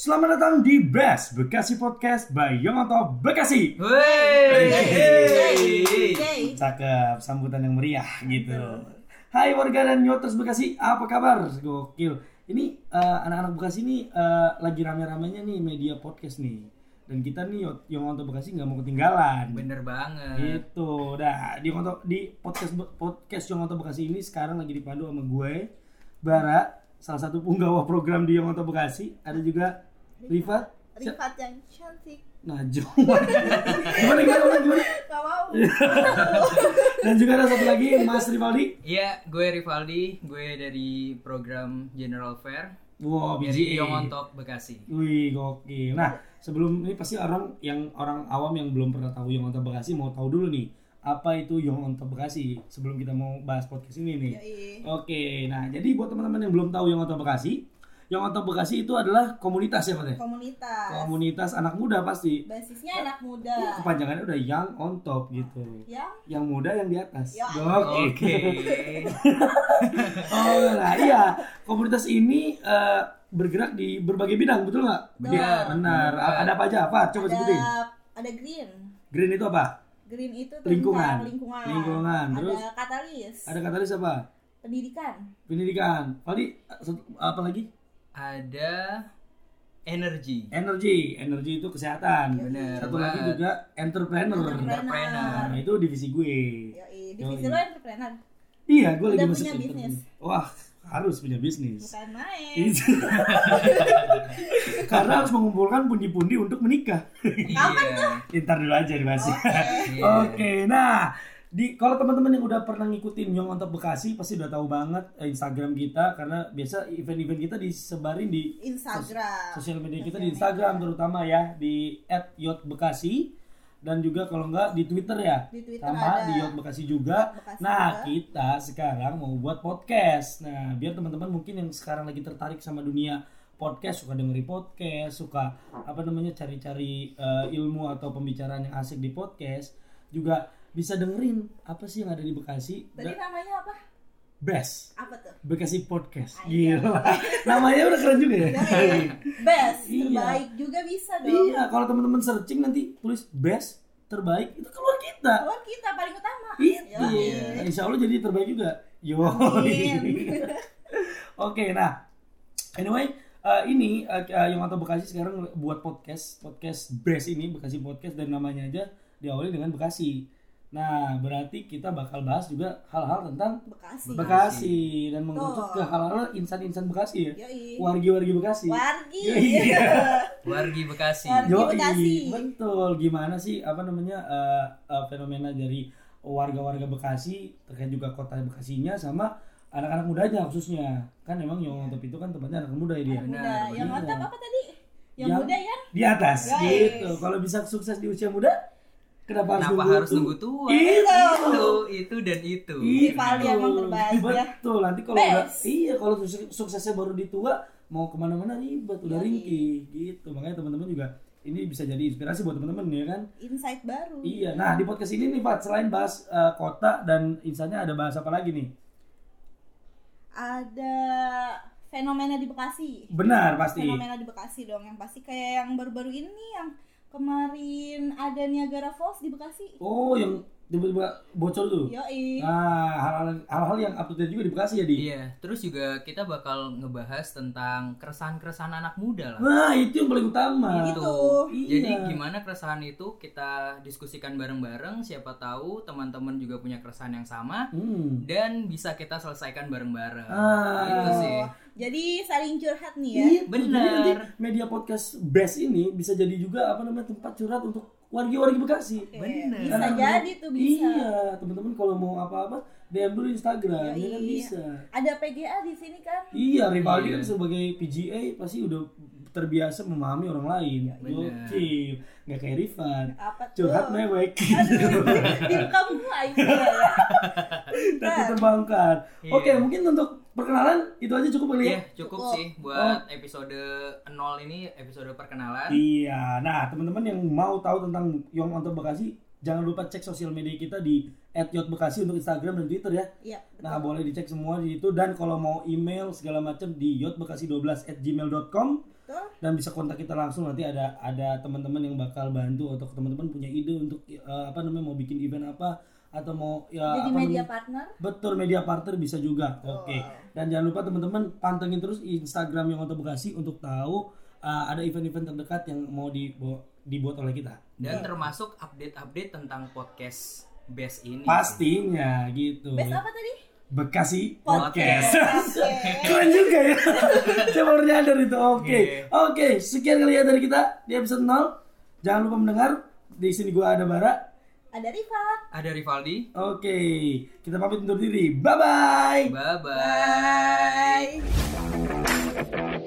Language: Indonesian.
Selamat datang di Best Bekasi Podcast by Yongoto Bekasi. Yeay. Cakep, sambutan yang meriah gitu. Hai warga dan Yoters Bekasi, apa kabar? Gokil. Ini eh, anak-anak Bekasi ini eh, lagi rame-ramenya nih media podcast nih. Dan kita nih Yongoto Bekasi nggak mau ketinggalan. Bener banget. Gitu. Dah, di Yongoto di podcast podcast Yongoto Bekasi ini sekarang lagi dipandu sama gue, Bara, salah satu penggawa program di Yongoto Bekasi. Ada juga Rifat, Rifat yang cantik Najwa. gimana gimana gimana? Gak mau Dan juga ada satu lagi Mas Rivaldi. Iya, gue Rivaldi, gue dari program General Fair Wow, dari. Yongon Top Bekasi. Wih, gokil. Nah, sebelum ini pasti orang yang orang awam yang belum pernah tahu Yong Onto Bekasi mau tahu dulu nih apa itu Yong Onto Bekasi sebelum kita mau bahas podcast ini nih. Yoi. Oke, nah jadi buat teman-teman yang belum tahu Yong Onto Bekasi, Yong Onto Bekasi itu adalah komunitas ya, Pak? ya? Komunitas Komunitas anak muda pasti. Basisnya anak muda Kepanjangannya udah Young on top gitu. Yang Yang muda yang di atas. Ya. Oke. Oh, nah iya. Komunitas ini eh, bergerak di berbagai bidang, betul nggak? Betul. Iya, benar. Ada apa aja? Apa? Coba sebutin. ada ada green Green itu apa? Green itu tentang Lingkungan. lingkungan Lingkungan. Terus? Ada katalis Ada katalis apa? Pendidikan Pendidikan. Tadi satu- apa lagi? Ada energi. Energi. Energi itu kesehatan. Bener Satu lagi banget. juga entrepreneur. Entrepreneur. Nah, itu divisi gue. Yoi. Divisi Yoi. lo entrepreneur Iya, gue lagi masuk punya entrepreneur. bisnis? Wah, harus punya bisnis. Bukan main. Karena harus mengumpulkan pundi-pundi untuk menikah. Iya. Ntar dulu aja. Iya. Oke, nah di kalau teman-teman yang udah pernah ngikutin Young Ontop Bekasi pasti udah tahu banget eh, Instagram kita karena biasa event-event kita disebarin di Instagram sosial media kita di Instagram terutama ya di @yotbekasi dan juga kalau enggak di Twitter ya. Di Twitter sama ada. di Yot Bekasi juga. Bekasi nah, juga. kita sekarang mau buat podcast. Nah, biar teman-teman mungkin yang sekarang lagi tertarik sama dunia podcast, suka dengerin podcast, suka apa namanya cari-cari eh, ilmu atau pembicaraan yang asik di podcast, juga bisa dengerin apa sih yang ada di Bekasi. Tadi Da- namanya apa? Best Apa tuh? Bekasi Podcast. Ayo. Gila. Namanya udah keren juga ya. Yoi. Best Iya. Terbaik juga bisa dong Iya, kalau teman-teman searching nanti tulis best terbaik itu keluar kita. Keluar kita paling utama Itu. Yoi. Insya Allah jadi terbaik juga. Yo. Oke, nah. Anyway, eh, ini uh, yang atau Bekasi sekarang buat podcast, podcast best ini Bekasi Podcast dan namanya aja diawali dengan Bekasi. Nah, berarti kita bakal bahas juga hal-hal tentang Bekasi Bekasi dan mengerucut Tuh. ke hal-hal insan-insan Bekasi ya. Yoi. Wargi-wargi Bekasi. Wargi Iya. Wargi Bekasi. Wargi. Yoi, Bekasi. betul. Gimana sih apa namanya eh, eh, fenomena dari warga-warga Bekasi terkait juga kota Bekasinya sama anak-anak mudanya khususnya. Kan emang yang Ontop itu kan tempatnya anak muda ya dia. Anak muda Benar, Yang mantap apa tadi? Yang, Yang- muda ya? Di atas Guys. gitu. Kalau bisa sukses di usia muda, kenapa, Kenapa harus harus nunggu tua? tua? Itu. Itu, itu dan itu. Itu. Rivaldi emang terbaik ya. Betul. Nanti kalau udah Best. iya kalau sukses- suksesnya baru di tua mau ke mana-mana ribet udah Yoi. ringkih gitu. Makanya teman-teman juga ini bisa jadi inspirasi buat teman-teman ya kan. Insight baru Iya, nah di podcast ini nih Pak, selain bahas eh, kota dan insannya ada bahas apa lagi nih? Ada fenomena di Bekasi Benar pasti. Fenomena di Bekasi dong Yang pasti kayak yang baru-baru ini Yang kemarin ada Niagara Falls di Bekasi. Oh, yang tiba-tiba bocor tuh. Yoi Nah, hal-hal hal-hal yang up to date juga di Bekasi ya, Di. Iya, terus juga kita bakal ngebahas tentang keresahan-keresahan anak muda lah. Nah, itu yang paling utama. Itu. Iya. Jadi gimana keresahan itu kita diskusikan bareng-bareng, siapa tahu teman-teman juga punya keresahan yang sama Hmm. dan bisa kita selesaikan bareng-bareng. Ah. Itu sih. Jadi saling curhat nih ya Iya, Benar. Jadi nanti media podcast best ini bisa jadi juga apa namanya tempat curhat untuk wargi-wargi Bekasi. Oke, Bener. Bisa Anak jadi tuh bisa Iya, teman-teman kalau mau apa-apa DM dulu Instagram, ya kan Yoi. bisa. Ada PGA di sini kan Iya, Rivaldi Iya. kan sebagai PGA pasti udah terbiasa memahami orang lain. Bener. Oke, nggak kayak Rifan. Apa tuh? Curhat mewek. Direkam mulai ya. Tapi terbangkan. Iya. Oke, mungkin untuk perkenalan itu aja cukup kali ya. Iya, cukup Cukup. sih buat episode 0 ini episode perkenalan. Iya, nah teman-teman yang mau tahu tentang Young Onto Bekasi, jangan lupa cek sosial media kita di @yotbekasi untuk Instagram dan Twitter ya. Iya, Nah, boleh dicek semua di situ dan kalau mau email segala macam di yotbekasi12@gmail.com Betul. dan bisa kontak kita langsung nanti ada ada teman-teman yang bakal bantu atau teman-teman punya ide untuk eh, apa namanya mau bikin event apa atau mau ya Jadi apa media namanya- partner. Betul media partner bisa juga. Oke. Dan jangan lupa teman-teman pantengin terus Instagram yang Oto Bekasi untuk tahu uh, ada event-event terdekat yang mau dibuat, dibuat oleh kita. Dan termasuk update-update tentang podcast Best ini. Pastinya gitu. Best apa tadi? Bekasi Podcast. Podcast. Oke. Keren juga ya. Saya baru nyadar itu. Oke. Iya. Oke, sekian kali ya dari kita di episode 0. Jangan lupa mendengar. Di sini gua ada Bara. Ada Rifat. Ada Rivaldi. Oke, kita pamit undur diri. Bye bye. Bye-bye. Bye.